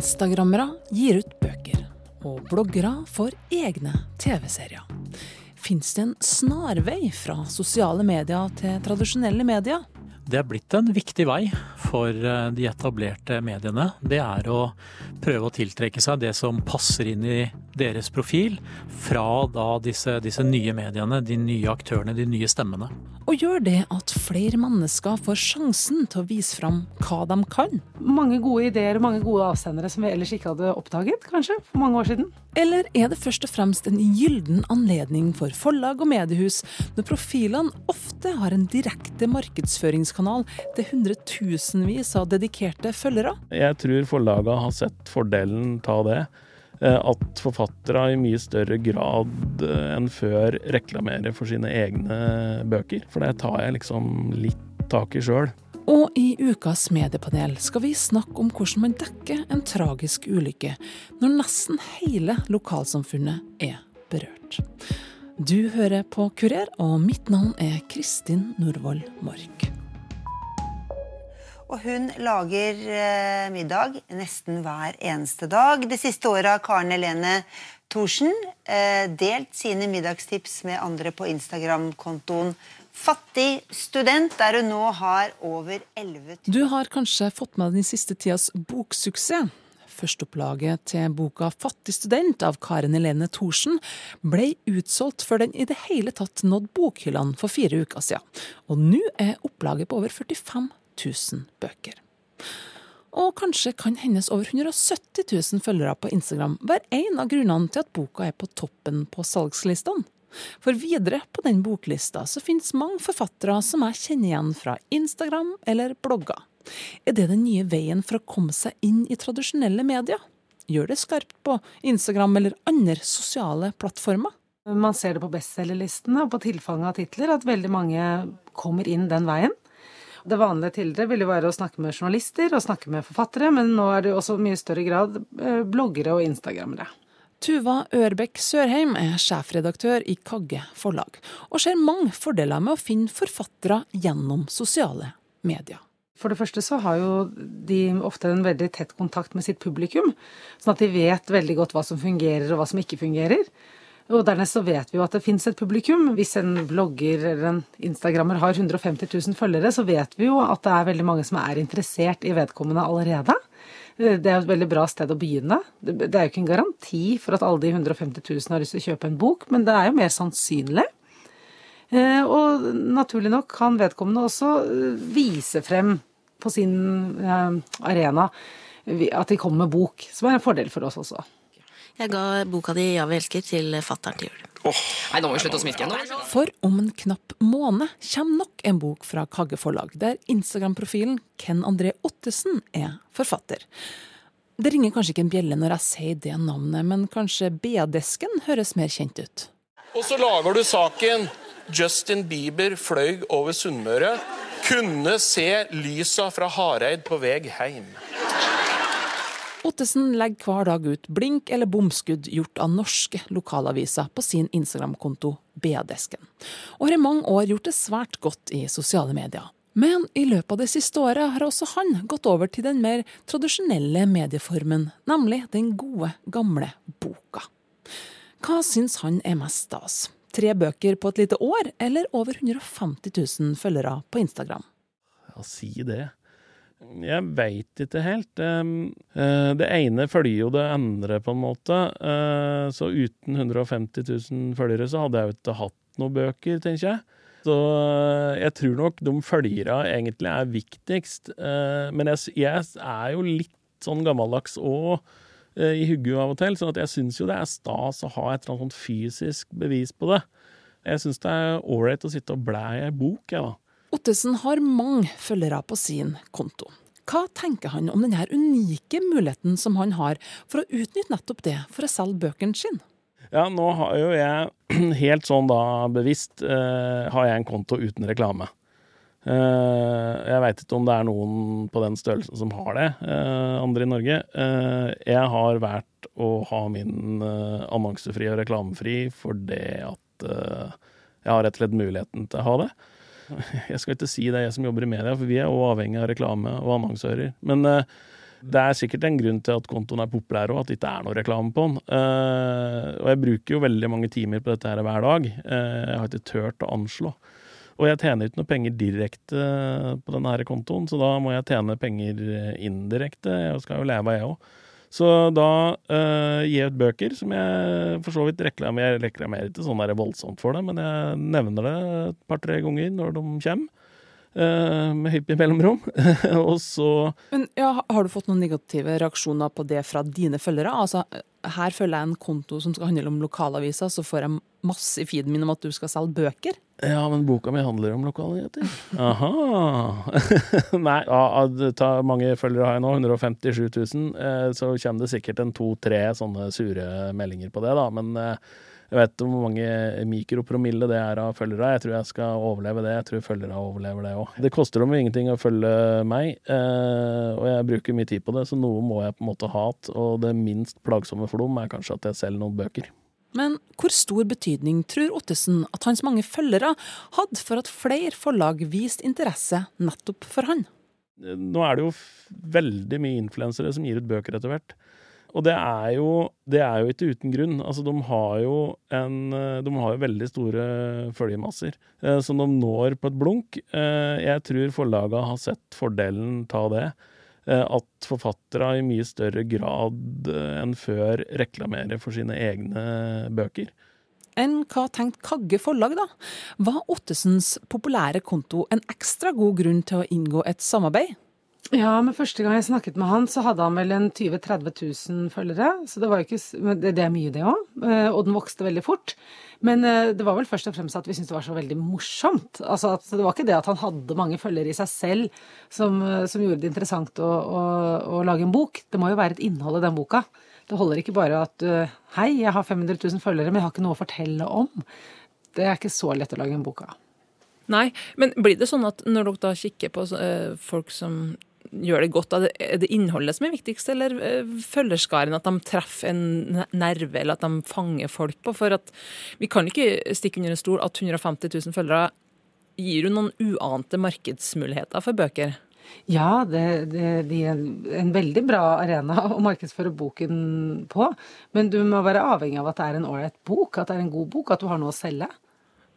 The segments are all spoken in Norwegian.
Instagrammere gir ut bøker, og bloggere får egne TV-serier. Fins det en snarvei fra sosiale medier til tradisjonelle medier? Det er blitt en viktig vei for eh, de etablerte mediene. Det er å prøve å tiltrekke seg det som passer inn i deres profil, fra da disse, disse nye mediene, de nye aktørene, de nye stemmene. Og gjør det at flere mennesker får sjansen til å vise fram hva de kan? Mange gode ideer og mange gode avsendere som vi ellers ikke hadde oppdaget, kanskje, for mange år siden. Eller er det først og fremst en gylden anledning for forlag og mediehus når profilene ofte har en direkte markedsføringskanal til hundretusenvis av dedikerte følgere? Jeg tror forlagene har sett fordelen av det. Eh, at forfattere i mye større grad eh, enn før reklamerer for sine egne bøker. For det tar jeg liksom litt tak i sjøl. Og i ukas mediepanel skal vi snakke om hvordan man dekker en tragisk ulykke når nesten hele lokalsamfunnet er berørt. Du hører på Kurer, og mitt navn er Kristin Norvoll Mork. Og hun lager eh, middag nesten hver eneste dag. Det siste året har Karen Helene Thorsen eh, delt sine middagstips med andre på Instagram-kontoen Fattig student, der hun nå har over 11 000 Du har kanskje fått med den siste tidas boksuksess. Førsteopplaget til boka 'Fattig student' av Karen Helene Thorsen ble utsolgt før den i det hele tatt nådde bokhyllene for fire uker siden. Og nå er opplaget på over 45 000 bøker. Og kanskje kan hennes over 170 000 følgere på Instagram være en av grunnene til at boka er på toppen på salgslistene. For videre på den boklista så finnes mange forfattere som jeg kjenner igjen fra Instagram eller blogger. Er det den nye veien for å komme seg inn i tradisjonelle medier? Gjør det skarpt på Instagram eller andre sosiale plattformer? Man ser det på bestselgerlistene og på tilfanget av titler at veldig mange kommer inn den veien. Det vanlige tidligere ville være å snakke med journalister og snakke med forfattere, men nå er det også i mye større grad eh, bloggere og instagrammere. Tuva Ørbekk Sørheim er sjefredaktør i Kagge forlag, og ser mange fordeler med å finne forfattere gjennom sosiale medier. For det første så har jo de ofte en veldig tett kontakt med sitt publikum, sånn at de vet veldig godt hva som fungerer og hva som ikke fungerer. Og dernest så vet vi jo at det fins et publikum. Hvis en blogger eller en instagrammer har 150 000 følgere, så vet vi jo at det er veldig mange som er interessert i vedkommende allerede. Det er et veldig bra sted å begynne. Det er jo ikke en garanti for at alle de 150 000 har lyst til å kjøpe en bok, men det er jo mer sannsynlig. Eh, og naturlig nok kan vedkommende også eh, vise frem på sin eh, arena at de kommer med bok, som er en fordel for oss også. Jeg ga boka di 'Ja, vi elsker' til fattern til jul. Oh. Nei, nå må vi slutte å smiske. For om en knapp måned kommer nok en bok fra Kagge forlag, der Instagram-profilen Ken André Ottesen er forfatter. Det ringer kanskje ikke en bjelle når jeg sier det navnet, men kanskje BA-desken høres mer kjent ut. Og så lager du saken 'Justin Bieber fløy over Sunnmøre'. Kunne se lysa fra Hareid på vei hjem. Ottesen legger hver dag ut blink eller bomskudd gjort av norske lokalaviser på sin Instagram-konto BA-desken, og har i mange år gjort det svært godt i sosiale medier. Men i løpet av det siste året har også han gått over til den mer tradisjonelle medieformen, nemlig den gode, gamle boka. Hva syns han er mest stas? Tre bøker på et lite år, eller over 150 000 følgere på Instagram? Ja, si det. Jeg veit ikke helt. Det ene følger jo det andre, på en måte. Så uten 150 000 følgere så hadde jeg jo ikke hatt noen bøker, tenker jeg. Så jeg tror nok de følgerne egentlig er viktigst. Men jeg, er jo litt sånn gammeldags òg i hugget av og til, så jeg syns jo det er stas å ha et eller annet sånt fysisk bevis på det. Jeg syns det er ålreit å sitte og blæ i ei bok, jeg, da. Ottesen har mange følgere på sin konto. Hva tenker han om denne unike muligheten som han har for å utnytte nettopp det for å selge bøkene sine? Ja, nå har jo jeg helt sånn da bevisst eh, har jeg en konto uten reklame. Eh, jeg veit ikke om det er noen på den størrelsen som har det, eh, andre i Norge. Eh, jeg har valgt å ha min eh, annonsefri og reklamefri fordi at eh, jeg har rett og slett muligheten til å ha det. Jeg skal ikke si det er jeg som jobber i media, for vi er òg avhengig av reklame og annonsører. Men Det er sikkert en grunn til at kontoen er populær og at det ikke er noe reklame på den. Eh, og jeg bruker jo veldig mange timer på dette her hver dag. Eh, jeg har ikke turt å anslå. Og jeg tjener ikke noe penger direkte på denne kontoen, så da må jeg tjene penger indirekte. Jeg skal jo leve, jeg òg. Så da uh, jeg ut bøker som jeg for så vidt reklamerer. Reklamerer ikke sånn der voldsomt for det, men jeg nevner det et par-tre ganger når de kommer. Uh, med hyppig mellomrom. og så Men ja, Har du fått noen negative reaksjoner på det fra dine følgere? Altså, Her følger jeg en konto som skal handle om lokalaviser, så får jeg masse i feeden min om at du skal selge bøker? Ja, men boka mi handler om lokalnyheter. Aha! Nei, ja, mange følgere har jeg nå, 157 000. Eh, så kommer det sikkert en to-tre sånne sure meldinger på det, da. Men eh, jeg vet hvor mange mikropromille det er av følgere. Jeg tror jeg skal overleve det. Jeg tror følgere overlever det òg. Det koster dem ingenting å følge meg, eh, og jeg bruker mye tid på det, så noe må jeg på en måte ha igjen. Og det minst plagsomme for dem er kanskje at jeg selger noen bøker. Men hvor stor betydning tror Ottesen at hans mange følgere hadde for at flere forlag viste interesse nettopp for han? Nå er det jo veldig mye influensere som gir ut bøker etter hvert. Og det er, jo, det er jo ikke uten grunn. Altså, de har jo en De har jo veldig store følgemasser eh, som de når på et blunk. Eh, jeg tror forlaga har sett fordelen av det. Eh, at forfattere i mye større grad eh, enn før reklamerer for sine egne bøker. Enn hva tenkte Kagge forlag, da? Var Ottesens populære konto en ekstra god grunn til å inngå et samarbeid? Ja, men første gang jeg snakket med han, så hadde han vel en 20 000-30 000 følgere. Så det var ikke Det er mye, det òg. Eh, og den vokste veldig fort. Men eh, det var vel først og fremst at vi syntes det var så veldig morsomt. Altså at Det var ikke det at han hadde mange følgere i seg selv som, eh, som gjorde det interessant å, å, å, lage en bok. Det må jo være et innhold i den boka. Det holder ikke bare at Hei, jeg har 500 000 følgere, men jeg har ikke noe å fortelle om. Det er ikke så lett å lage en bok av. Nei, men blir det sånn at når dere da kikker på folk som gjør det godt? Er det innholdet som er viktigst, eller eh, følgerskaren? At de treffer en nerve, eller at de fanger folk på? For at vi kan ikke stikke under en stol at 150 000 følgere gir jo noen uante markedsmuligheter for bøker. Ja, det, det, de er en veldig bra arena å markedsføre boken på. Men du må være avhengig av at det er en ålreit bok, at det er en god bok, at du har noe å selge.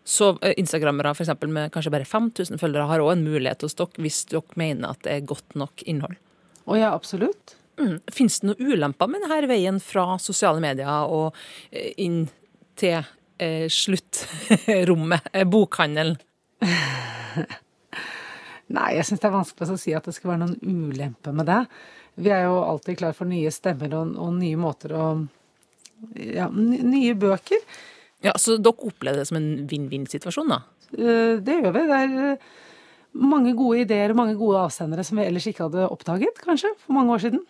Så eh, instagrammere for eksempel, med kanskje bare 5000 følgere har òg en mulighet hos dere hvis dere mener at det er godt nok innhold? Å ja, absolutt. Mm. Fins det noen ulemper med denne veien fra sosiale medier og eh, inn til eh, sluttrommet, eh, bokhandelen? Nei, jeg syns det er vanskelig å si at det skal være noen ulempe med det. Vi er jo alltid klar for nye stemmer og, og nye måter å Ja, nye bøker. Ja, Så dere opplevde det som en vinn-vinn-situasjon, da? Eh, det gjør vi. Det er eh, mange gode ideer og mange gode avsendere som vi ellers ikke hadde oppdaget, kanskje, for mange år siden.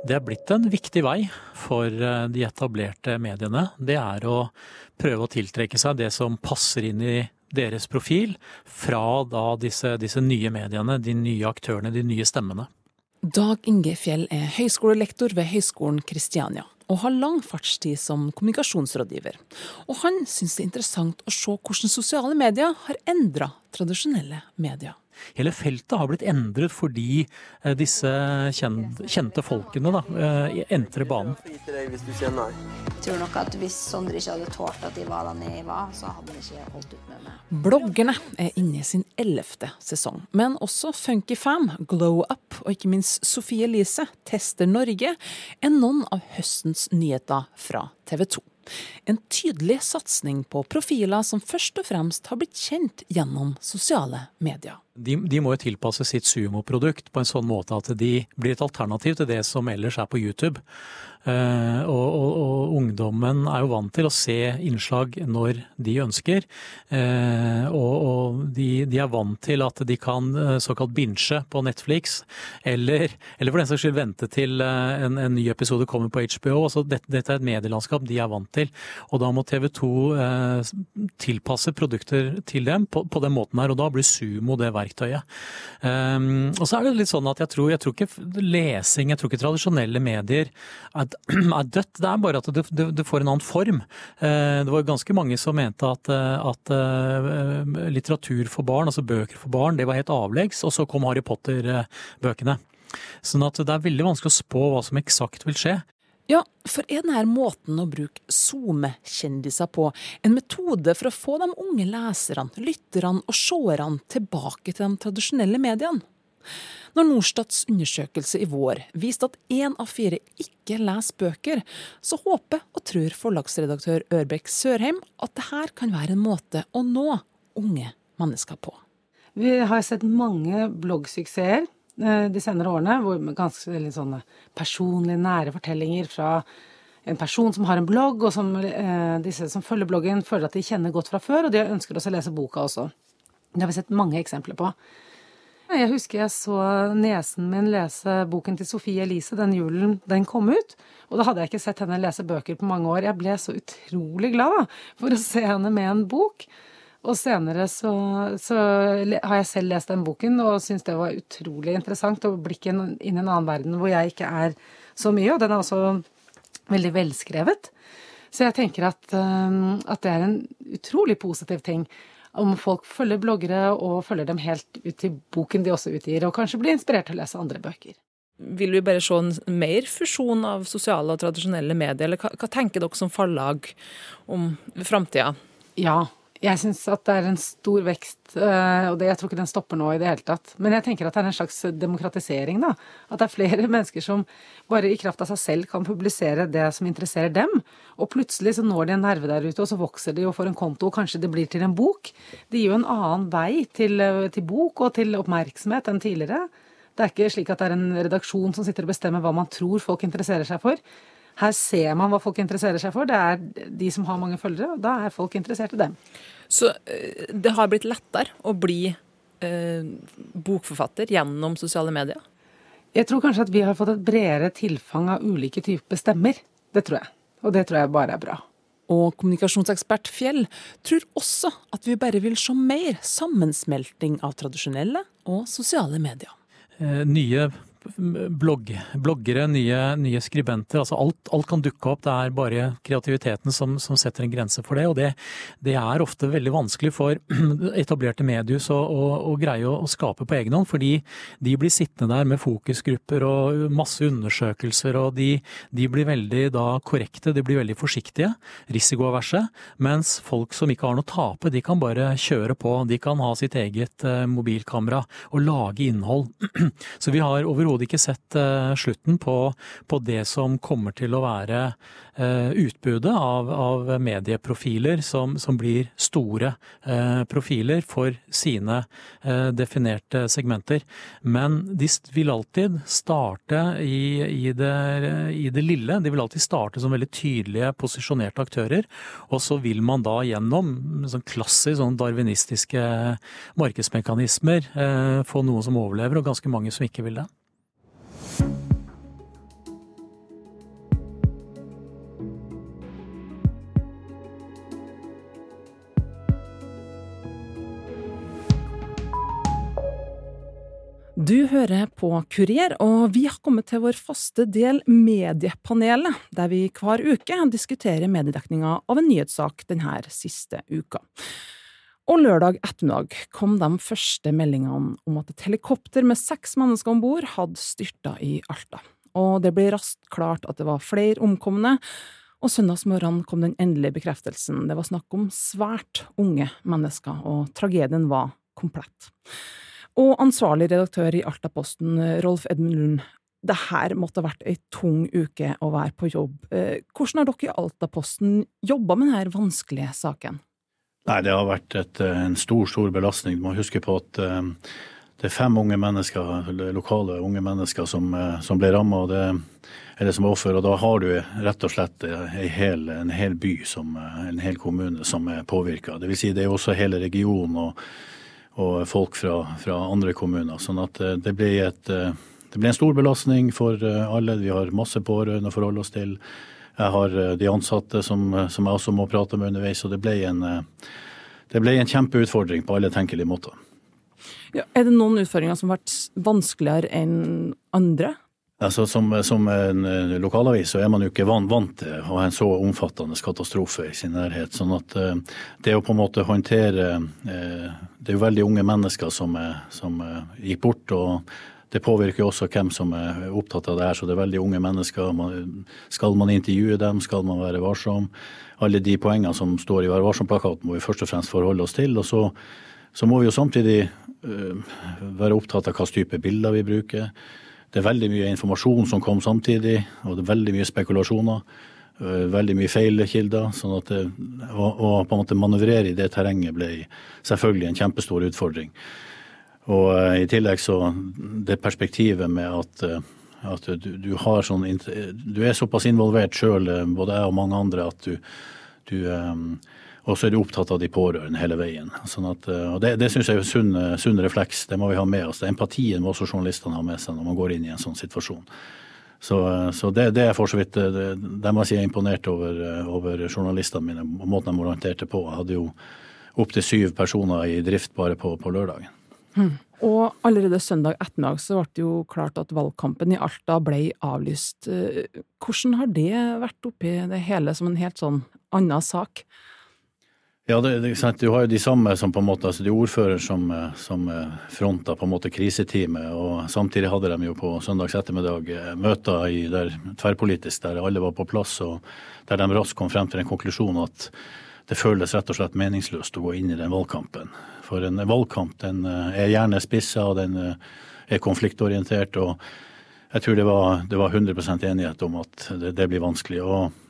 Det er blitt en viktig vei for eh, de etablerte mediene. Det er å prøve å tiltrekke seg det som passer inn i deres profil, fra da disse, disse nye mediene, de nye aktørene, de nye stemmene. Dag Inge Fjell er høyskolelektor ved Høgskolen Kristiania og har lang fartstid som kommunikasjonsrådgiver. Og han syns det er interessant å se hvordan sosiale medier har endra tradisjonelle medier. Hele feltet har blitt endret fordi eh, disse kjente folkene da, eh, entrer banen. Tror nok at hvis Sondre ikke hadde tålt at de var der nede var, så hadde han ikke holdt ut med meg. Bloggerne er inne i sin ellevte sesong, men også Funky Fam, Glow Up og ikke minst Sofie Elise tester Norge er noen av høstens nyheter fra TV 2. En tydelig satsing på profiler som først og fremst har blitt kjent gjennom sosiale medier. De, de må jo tilpasse sitt sumoprodukt på en sånn måte at de blir et alternativ til det som ellers er på YouTube. Uh, og, og, og, ungdommen er jo vant til å se innslag når de ønsker. Uh, og, og de, de, er vant til at de kan uh, såkalt binche på Netflix, eller, eller for den saks skyld vente til en, en, ny episode kommer på HBO. Altså, dette, dette, er et medielandskap de er vant til. Og da må TV 2 tilpasse produkter til dem på, på, den måten her. Og da blir Sumo det verktøyet og så er det litt sånn at jeg tror, jeg tror ikke lesing, jeg tror ikke tradisjonelle medier er, er dødt. Det er bare at det, det, det får en annen form. Uh, det var ganske mange som mente at, at uh, litteratur for barn, altså bøker for barn, det var helt avleggs, og så kom Harry Potter-bøkene. Sånn at det er veldig vanskelig å spå hva som eksakt vil skje. Ja, for er denne måten å bruke SoMe-kjendiser på en metode for å få de unge leserne, lytterne og seerne tilbake til de tradisjonelle mediene? Når Norstats undersøkelse i vår viste at én av fire ikke leser bøker, så håper og tror forlagsredaktør Ørbekk Sørheim at dette kan være en måte å nå unge mennesker på. Vi har sett mange bloggsuksesser Eh, de senere årene, hvor ganske sånne personlige, nære fortellinger fra en person som har en blogg, og som eh, disse som følger bloggen, føler at de kjenner godt fra før, og de ønsker også å lese boka også. Det har vi sett mange eksempler på. Jeg husker jeg så niesen min lese boken til Sofie Elise den julen den kom ut. Og da hadde jeg ikke sett henne lese bøker på mange år. Jeg ble så utrolig glad da, for å se henne med en bok. Og senere så, så, har jeg selv lest den boken og syns det var utrolig interessant. Og blikket inn i en annen verden hvor jeg ikke er så mye. Og den er også veldig velskrevet. Så jeg tenker at, um, at det er en utrolig positiv ting om folk følger bloggere og følger dem helt ut til boken de også utgir, og kanskje blir inspirert til å lese andre bøker. Vil vi bare se en mer fusjon av sosiale og tradisjonelle medier, eller hva, hva tenker dere som forlag om framtida? Ja, jeg syns at det er en stor vekst, eh, og jeg tror ikke den stopper nå i det hele tatt. Men jeg tenker at det er en slags demokratisering, da. At det er flere mennesker som bare i kraft av seg selv kan publisere det som interesserer dem. Og plutselig så når de en nerve der ute, og så vokser de og får en konto, og kanskje det blir til en bok. Det gir jo en annen vei til, eh, til bok og til oppmerksomhet enn tidligere. Det er ikke slik at det er en redaksjon som sitter og bestemmer hva man tror folk interesserer seg for. Her ser man hva folk interesserer seg for. Det er de som har mange følgere, og da er folk interessert i dem. Så eh, det har blitt lettere å bli eh, bokforfatter gjennom sosiale medier? Jeg tror kanskje at vi har fått et bredere tilfang av ulike typer stemmer. Det tror jeg. Og det tror jeg bare er bra. Og kommunikasjonsekspert Fjell tror også at vi bare vil se mer sammensmelting av tradisjonelle og sosiale medier. Eh, nye blogg, bloggere, nye, nye skribenter. altså alt, alt, kan dukke opp. Det er bare kreativiteten som, som setter en grense for det. Og det, det, er ofte veldig vanskelig for etablerte mediehus å, å, å greie å, å, skape på egen hånd. Fordi de blir sittende der med fokusgrupper og masse undersøkelser, og de, de blir veldig da korrekte, de blir veldig forsiktige, risikoaverse. Mens folk som ikke har noe å tape, de kan bare kjøre på. De kan ha sitt eget eh, mobilkamera og lage innhold. Så vi har overhodet overhodet ikke sett uh, slutten på, på, det som kommer til å være uh, utbudet av, av, medieprofiler som, som blir store uh, profiler for sine definerte segmenter. Men de vil alltid starte i, i, det, i, det, lille. De vil alltid starte som veldig tydelige, posisjonerte aktører. Og så vil man da gjennom sånn klassisk sånn darwinistiske markedsmekanismer få noen som overlever, og ganske mange som ikke vil det. Du hører på Kurier, og vi har kommet til vår faste del Mediepanelet, der vi hver uke diskuterer mediedekninga av en nyhetssak denne siste uka. Og lørdag ettermiddag kom de første meldingene om at et helikopter med seks mennesker om bord hadde styrta i Alta. Og det ble raskt klart at det var flere omkomne, og søndagsmorgen kom den endelige bekreftelsen. Det var snakk om svært unge mennesker, og tragedien var komplett. Og ansvarlig redaktør i Altaposten, Rolf Edmund Lund, det her måtte ha vært ei tung uke å være på jobb. Eh, hvordan har dere i Altaposten jobba med denne vanskelige saken? Nei, Det har vært et, eh, en stor stor belastning. Du må huske på at eh, det er fem unge mennesker, lokale unge mennesker som, som ble ramma, eller som er offer. Og da har du rett og slett hel, en hel by, som, en hel kommune, som er påvirka. Vil si det er også hele regionen. og og folk fra, fra andre kommuner. Sånn at eh, det blir, et, eh, det blir, en stor belastning for eh, alle. Vi har masse pårørende å forholde oss til. Jeg har de ansatte som, som, jeg også må prate med underveis. Og det ble en, det ble en kjempeutfordring på alle tenkelige måter. Ja, er det noen utfordringer som har vært vanskeligere enn andre? Altså, som, som, en eh, lokalavis så er man jo ikke vant, vant til å ha en så omfattende katastrofe i sin nærhet. sånn at uh, det å på en måte håndtere uh, Det er jo veldig unge mennesker som, som gikk bort. og det påvirker også hvem som er opptatt av det her, så det er veldig unge mennesker. Man, skal man intervjue dem, skal man være varsom? Alle de poengene som står i Vær varsom-plakaten må vi først og fremst forholde oss til. Og så, så må vi jo samtidig være opptatt av hva type bilder vi bruker. Det er veldig mye informasjon som kom samtidig, og det er veldig mye spekulasjoner. Øh, veldig mye feilkilder. sånn at det, å, å på en måte manøvrere i det terrenget ble selvfølgelig en kjempestor utfordring. Og uh, i tillegg så det perspektivet med at, at du, du, har sånn Du er såpass involvert sjøl, både jeg og mange andre, at du, du og så er du opptatt av de pårørende hele veien. Sånn at, og Det, det syns jeg er sunn, sunn refleks, det må vi ha med oss. Det Empatien må også journalistene ha med seg når man går inn i en sånn situasjon. Så, så det, det, er for så vidt det, må jeg si er imponert over, over journalistene mine og måten de orienterte på. Jeg hadde jo opptil syv personer i drift bare på, på lørdagen. Mm. Og allerede søndag ettermiddag så ble det jo klart at valgkampen i Alta ble avlyst. Hvordan har det vært oppi det hele som en helt sånn annen sak? Ja, det, det, Du har jo de samme som på en måte, altså de ordfører som, som fronta på en måte kriseteamet. og Samtidig hadde de jo på søndags ettermiddag eh, møter i, der, tverrpolitisk der alle var på plass, og der de raskt kom frem til en konklusjon at det føles rett og slett meningsløst å gå inn i den valgkampen. For en valgkamp den eh, er gjerne spissa, og den eh, er konfliktorientert. og Jeg tror det var, det var 100% enighet om at det, det blir vanskelig. og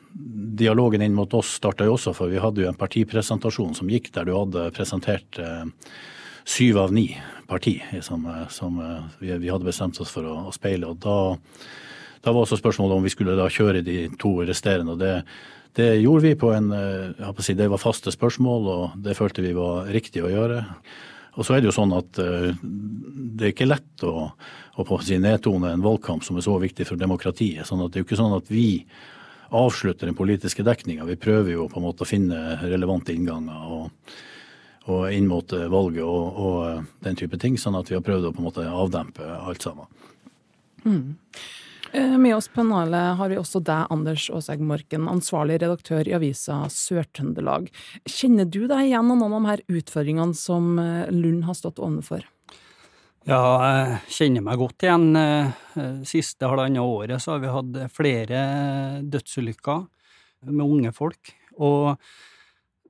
dialogen inn mot oss starta jo også, for vi hadde jo en partipresentasjon som gikk der du hadde presentert eh, syv av ni parti som, eh, som eh, vi, vi, hadde bestemt oss for å, å speile. og da, da, var også spørsmålet om vi skulle da kjøre de to resterende. og det, det gjorde vi på en si, Det var faste spørsmål, og det følte vi var riktig å gjøre. Og så er det jo sånn at det er ikke lett å, å si, nedtone en valgkamp som er så viktig for demokratiet. sånn at det er jo ikke sånn at vi avslutter den politiske dekninga. Vi prøver jo på en måte å finne relevante innganger og, og inn mot eh, valget og, og, eh, den type ting, sånn at vi har prøvd å på en måte avdempe alt sammen. Mm. Eh, med oss på panelet har vi også deg, Anders Aasegg Morken, ansvarlig redaktør i avisa Sør-Trøndelag. Kjenner du deg igjen av noen av de her utfordringene som Lund har stått overfor? Ja, jeg kjenner meg godt igjen. Eh, siste halvannet året så har vi hatt flere dødsulykker med unge folk. Og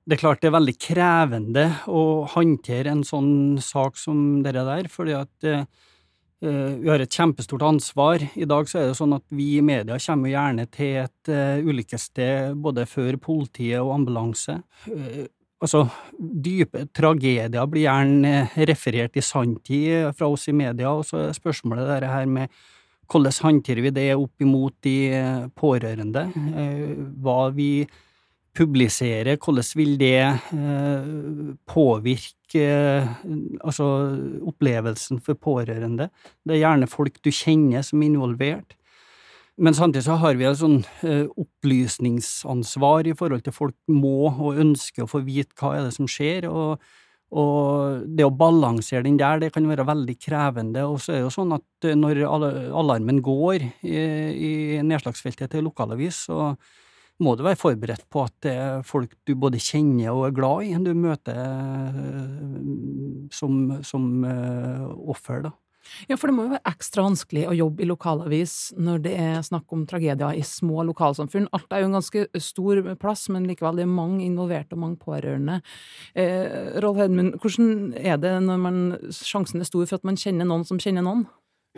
det er klart det er veldig krevende å håndtere en sånn sak som dere der, fordi at eh, vi har et kjempestort ansvar. I dag så er det sånn at vi i media kommer gjerne til et uh, ulykkessted både før politiet og ambulanse. Altså, dype tragedier blir gjerne referert i sanntid fra oss i media, og så er spørsmålet dette her med hvordan håndterer vi det opp imot de pårørende? Eh, hva vi publiserer, hvordan vil det eh, påvirke altså opplevelsen for pårørende? Det er gjerne folk du kjenner som er involvert. Men samtidig så har vi et sånn eh, opplysningsansvar i forhold til folk må og ønsker å få vite hva er det som skjer, og, og det å balansere den der, det kan være veldig krevende. Og så er det jo sånn at eh, når alarmen går i, nedslagsfeltet til lokalavis, så må du være forberedt på at det er folk du både kjenner og er glad i, du møter eh, som, som offer, da. Ja, for det må jo være ekstra vanskelig å jobbe i lokalavis når det er snakk om tragedier i små lokalsamfunn. Alta er jo en ganske stor plass, men likevel det er mange involverte og mange pårørende. Eh, Rolf Hedmund, hvordan er det når man, sjansen er stor for at man kjenner noen som kjenner noen?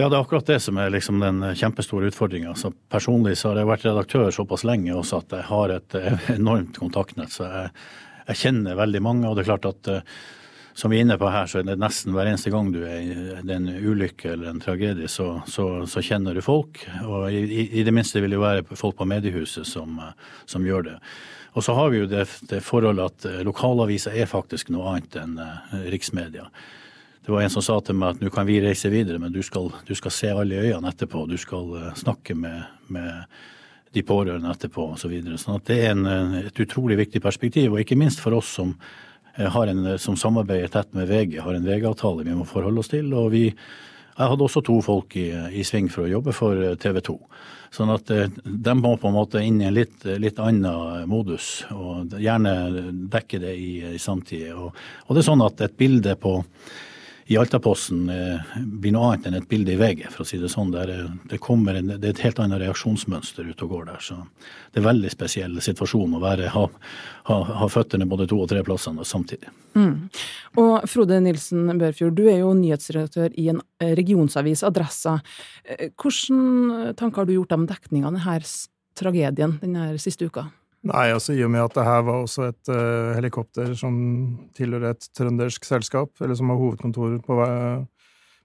Ja, det er akkurat det som er liksom den kjempestore utfordringa. Personlig så har jeg vært redaktør såpass lenge også at jeg har et enormt kontaktnett. Så jeg, jeg kjenner veldig mange, og det er klart at eh, som vi er inne på her, så er det nesten hver eneste gang du er i en ulykke eller en tragedie, så, så, så kjenner du folk. Og i, i, det minste vil det være folk på mediehuset som, som gjør det. Og så har vi jo det, det forholdet at eh, lokalaviser er faktisk noe annet enn uh, riksmedia. Det var en som sa til meg at nå kan vi reise videre, men du skal, du skal se alle i øynene etterpå. Du skal snakke med, med, de pårørende etterpå osv. Så videre. sånn at det er en, et utrolig viktig perspektiv, og ikke minst for oss som har en, som samarbeider tett med VG, har en VG-avtale vi må forholde oss til. og vi jeg hadde også to folk i, i sving for å jobbe for TV 2. Sånn at de må på en måte inn i en litt, litt annen modus, og gjerne dekke det i, i samtid. Og, og, det er sånn at et bilde på i Altaposten eh, blir noe annet enn et bilde i VG, for å si det sånn. Det er, det en, det er et helt annet reaksjonsmønster ute og går der. Så det er en veldig spesiell situasjon å være, ha, ha, ha føttene både to og tre plassene samtidig. Mm. Og Frode Nilsen Børfjord, du er jo nyhetsredaktør i en eh, regionsavis, Adressa. Eh, Hvilke tanker har du gjort om dekninga av denne tragedien denne siste uka? Nei, altså i og med at det her var også et uh, helikopter som tilhører et trøndersk selskap, eller som har hovedkontor på,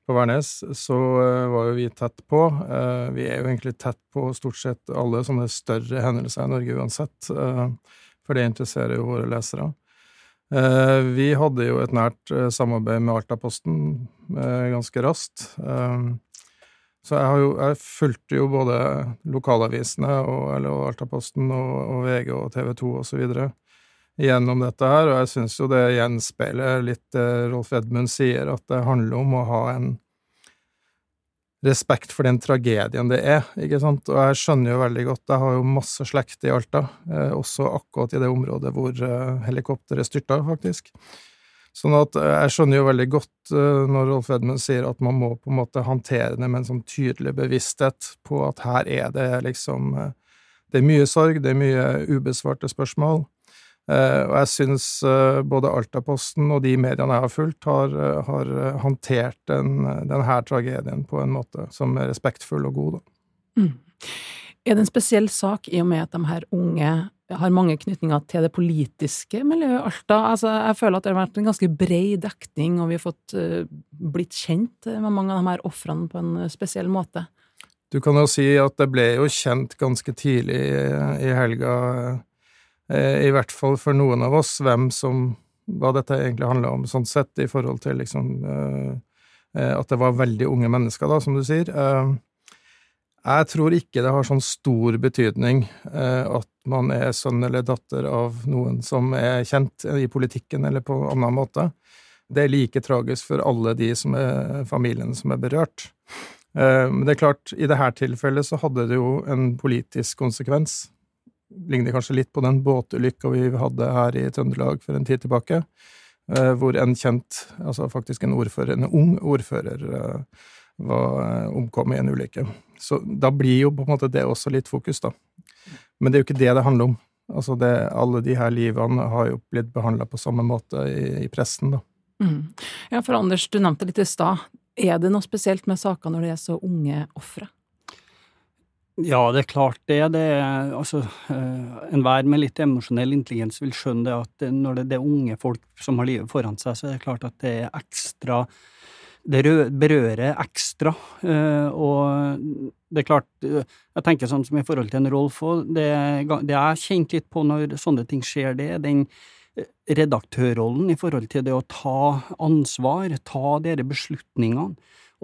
på Værnes, så uh, var jo vi tett på. Uh, vi er jo egentlig tett på stort sett alle sånne større hendelser i Norge uansett, for det interesserer jo våre lesere. vi hadde jo et nært samarbeid med Altaposten ganske raskt. Så jeg, har jo, jeg fulgte jo både lokalavisene og, eller Altaposten og, og VG og TV 2 og så videre gjennom dette her, og jeg syns jo det gjenspeiler litt det Rolf Edmund sier, at det handler om å ha en respekt for den tragedien det er, ikke sant, og jeg skjønner jo veldig godt, jeg har jo masse slekt i Alta, eh, også akkurat i det området hvor eh, helikopteret styrta, faktisk. Sånn at eh, jeg skjønner jo veldig godt eh, når Rolf Edmund sier at man må på en måte håndtere det med en sånn tydelig bevissthet på at her er det liksom eh, Det er mye sorg, det er mye ubesvarte spørsmål. Og jeg syns både Altaposten og de mediene jeg har fulgt, har, har håndtert den, denne tragedien på en måte som er respektfull og god. Mm. Er det en spesiell sak i og med at de her unge har mange knytninger til det politiske miljøet Alta? Altså, jeg føler at det har vært en ganske bred dekning, og vi har fått uh, blitt kjent med mange av de her ofrene på en eh, spesiell måte. Du kan jo si at det ble jo kjent ganske tidlig i helga, eh, i hvert fall for noen av oss, hvem som hva dette egentlig handla om, sånn sett, i forhold til liksom at det var veldig unge mennesker, da, som du sier. Jeg tror ikke det har sånn stor betydning eh, at man er sønn eller datter av noen som er kjent i politikken eller på annen måte. Det er like tragisk for alle de som er familiene som er berørt. Eh, men det er klart, i dette tilfellet så hadde det jo en politisk konsekvens. Ligner kanskje litt på den båtulykka vi hadde her i Trøndelag for en tid tilbake, eh, hvor en kjent, altså faktisk en ordfører, en ung ordfører, var omkom i en ulykke. Så da blir jo på en måte det også litt fokus, da. Men det er jo ikke det det handler om. Altså det, alle de her livene har jo blitt behandla på samme måte i, i pressen, da. Mm. Ja, for Anders, du nevnte litt i stad. Er det noe spesielt med saker når det er så unge ofre? Ja, det er klart det. det er, altså, uh, Enhver med litt emosjonell intelligens vil skjønne det at når det, det er unge folk som har livet foran seg, så er det klart at det er ekstra det berører ekstra. Eh, og det er klart, eh, jeg tenker sånn som i forhold til en Rolf òg, det, det jeg har kjent litt på når sånne ting skjer, det er den eh, redaktørrollen i forhold til det å ta ansvar, ta dere beslutningene,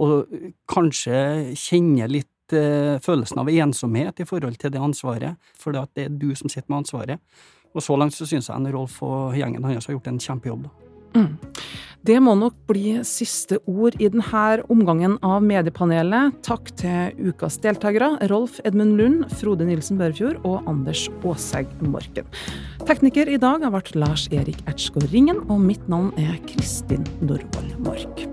og kanskje kjenne litt følelsen av ensomhet i forhold til det ansvaret, for det er du som sitter med ansvaret. Og så langt så syns jeg en Rolf og gjengen hans har gjort en kjempejobb. da. Mm. Det må nok bli siste ord i denne omgangen av Mediepanelet. Takk til ukas deltakere, Rolf Edmund Lund, Frode Nilsen Børfjord og Anders Aasegg Morken. Tekniker i dag har vært Lars Erik Ertsgaard Ringen, og mitt navn er Kristin Norvoll Mork.